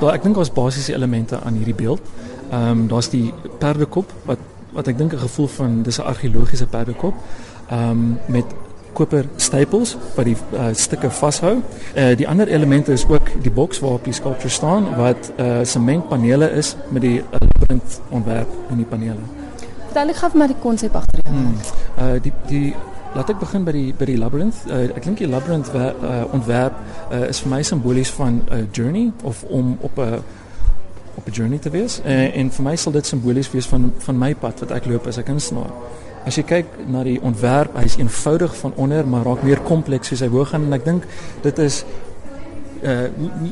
Wel, ek dink daar's basiese elemente aan hierdie beeld. Ehm um, daar's die perdekop wat wat ek dink 'n gevoel van dis 'n argeologiese perdekop. Ehm um, met koper stapels wat die uh, stukke vashou. Uh, die ander elemente is ook die boks waarop die skulptuur staan wat uh, sementpanele is met die print ontwerp in die panele. Vertel ek gou maar die konsep agter jou. Hmm. Uh die die Laat ek begin by die by die labyrinth. Uh, ek dink die labyrinth uh, ontwerp uh, is vir my simbolies van 'n uh, journey of om op 'n op 'n journey te wees. Uh, en vir my sal dit simbolies wees van van my pad wat ek loop as 'n kunstenaar. As jy kyk na die ontwerp, hy's eenvoudig van onder maar raak meer kompleks soos hy hoog gaan en ek dink dit is uh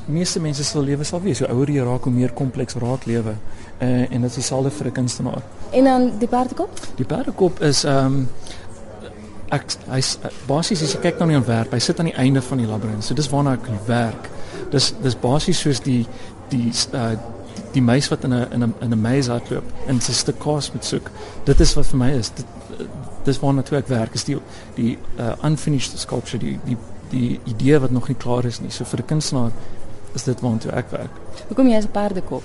meeste mense se lewe sal wees hoe ouer jy raak hoe meer kompleks raak lewe. Uh en dit is dieselfde vir 'n kunstenaar. En dan die perdekop? Die perdekop is ehm um, ek hy's basies as jy kyk na die ontwerp, hy sit aan die einde van die labirint. So dis waarna ek werk. Dis dis basies soos die die uh die meis wat in 'n in 'n in 'n maze hardloop en sy stuk kaas moet soek. Dit is wat vir my is. Dit dis waarna toe ek werk is die die uh unfinished sculpture, die die die idee wat nog nie klaar is nie. So vir 'n kunstenaar is dit waarna toe ek werk. Hoekom jy 'n perdekop?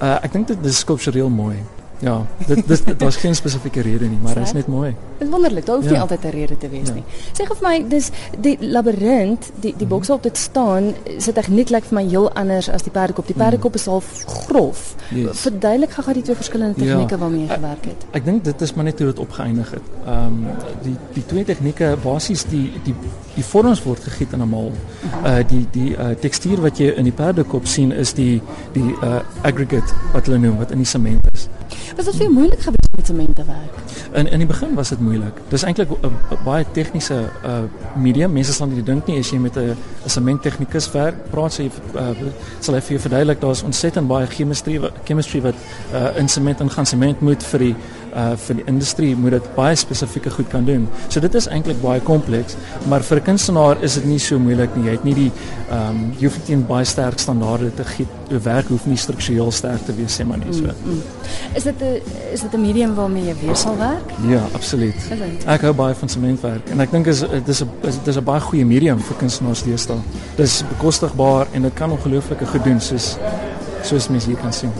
Uh ek dink dit is skulptureel mooi. Ja, dit dis was geen spesifieke rede nie, maar dit is net mooi. Dit is wonderlik. Daar hoef ja. nie altyd 'n rede te wees ja. nie. Sê gou vir my, dis die labirint, die die boks op dit staan, se tegniek lyk vir my heel anders as die perdekop. Die perdekop is half grof. Yes. Verduidelik gou-gou die twee verskillende ja. tegnieke ja. waarmee jy gewerk het. Ek, ek dink dit is maar net hoe dit opgeëindig het. Ehm um, die die twee tegnieke basies die die die vorms word gegiet in 'n mal. Uh die die uh tekstuur wat jy in die perdekop sien is die die uh aggregate wat hulle noem wat in die sement is. Was dit vir jou moeilik geweest om met sement te werk? In in die begin was dit moeilik. Dis eintlik 'n baie tegniese uh medium. Mense sal nie dink nie as jy met 'n 'n sementtegnikus werk, praat sy uh, sal hy vir jou verduidelik daar's ontsettend baie chemistry chemistry wat uh in sement ingaan. Sement moet vir die uh vir die industrie moet dit baie spesifieke goed kan doen. So dit is eintlik baie kompleks, maar vir 'n kunstenaar is dit nie so moeilik nie. Jy het nie die ehm um, jy hoef nie baie sterk standaarde te giet. Jou werk hoef nie struktureel sterk te wees, sê maar nie so. Mm, mm. Is dit 'n is dit 'n medium waarmee jy weer sal werk? Ja, absoluut. Ek hou baie van sementwerk en ek dink is dis 'n dis 'n baie goeie medium vir kunstenaars deesdae. Dis bekostigbaar en dit kan ongelooflike goed doen soos soos mense hier kan sien.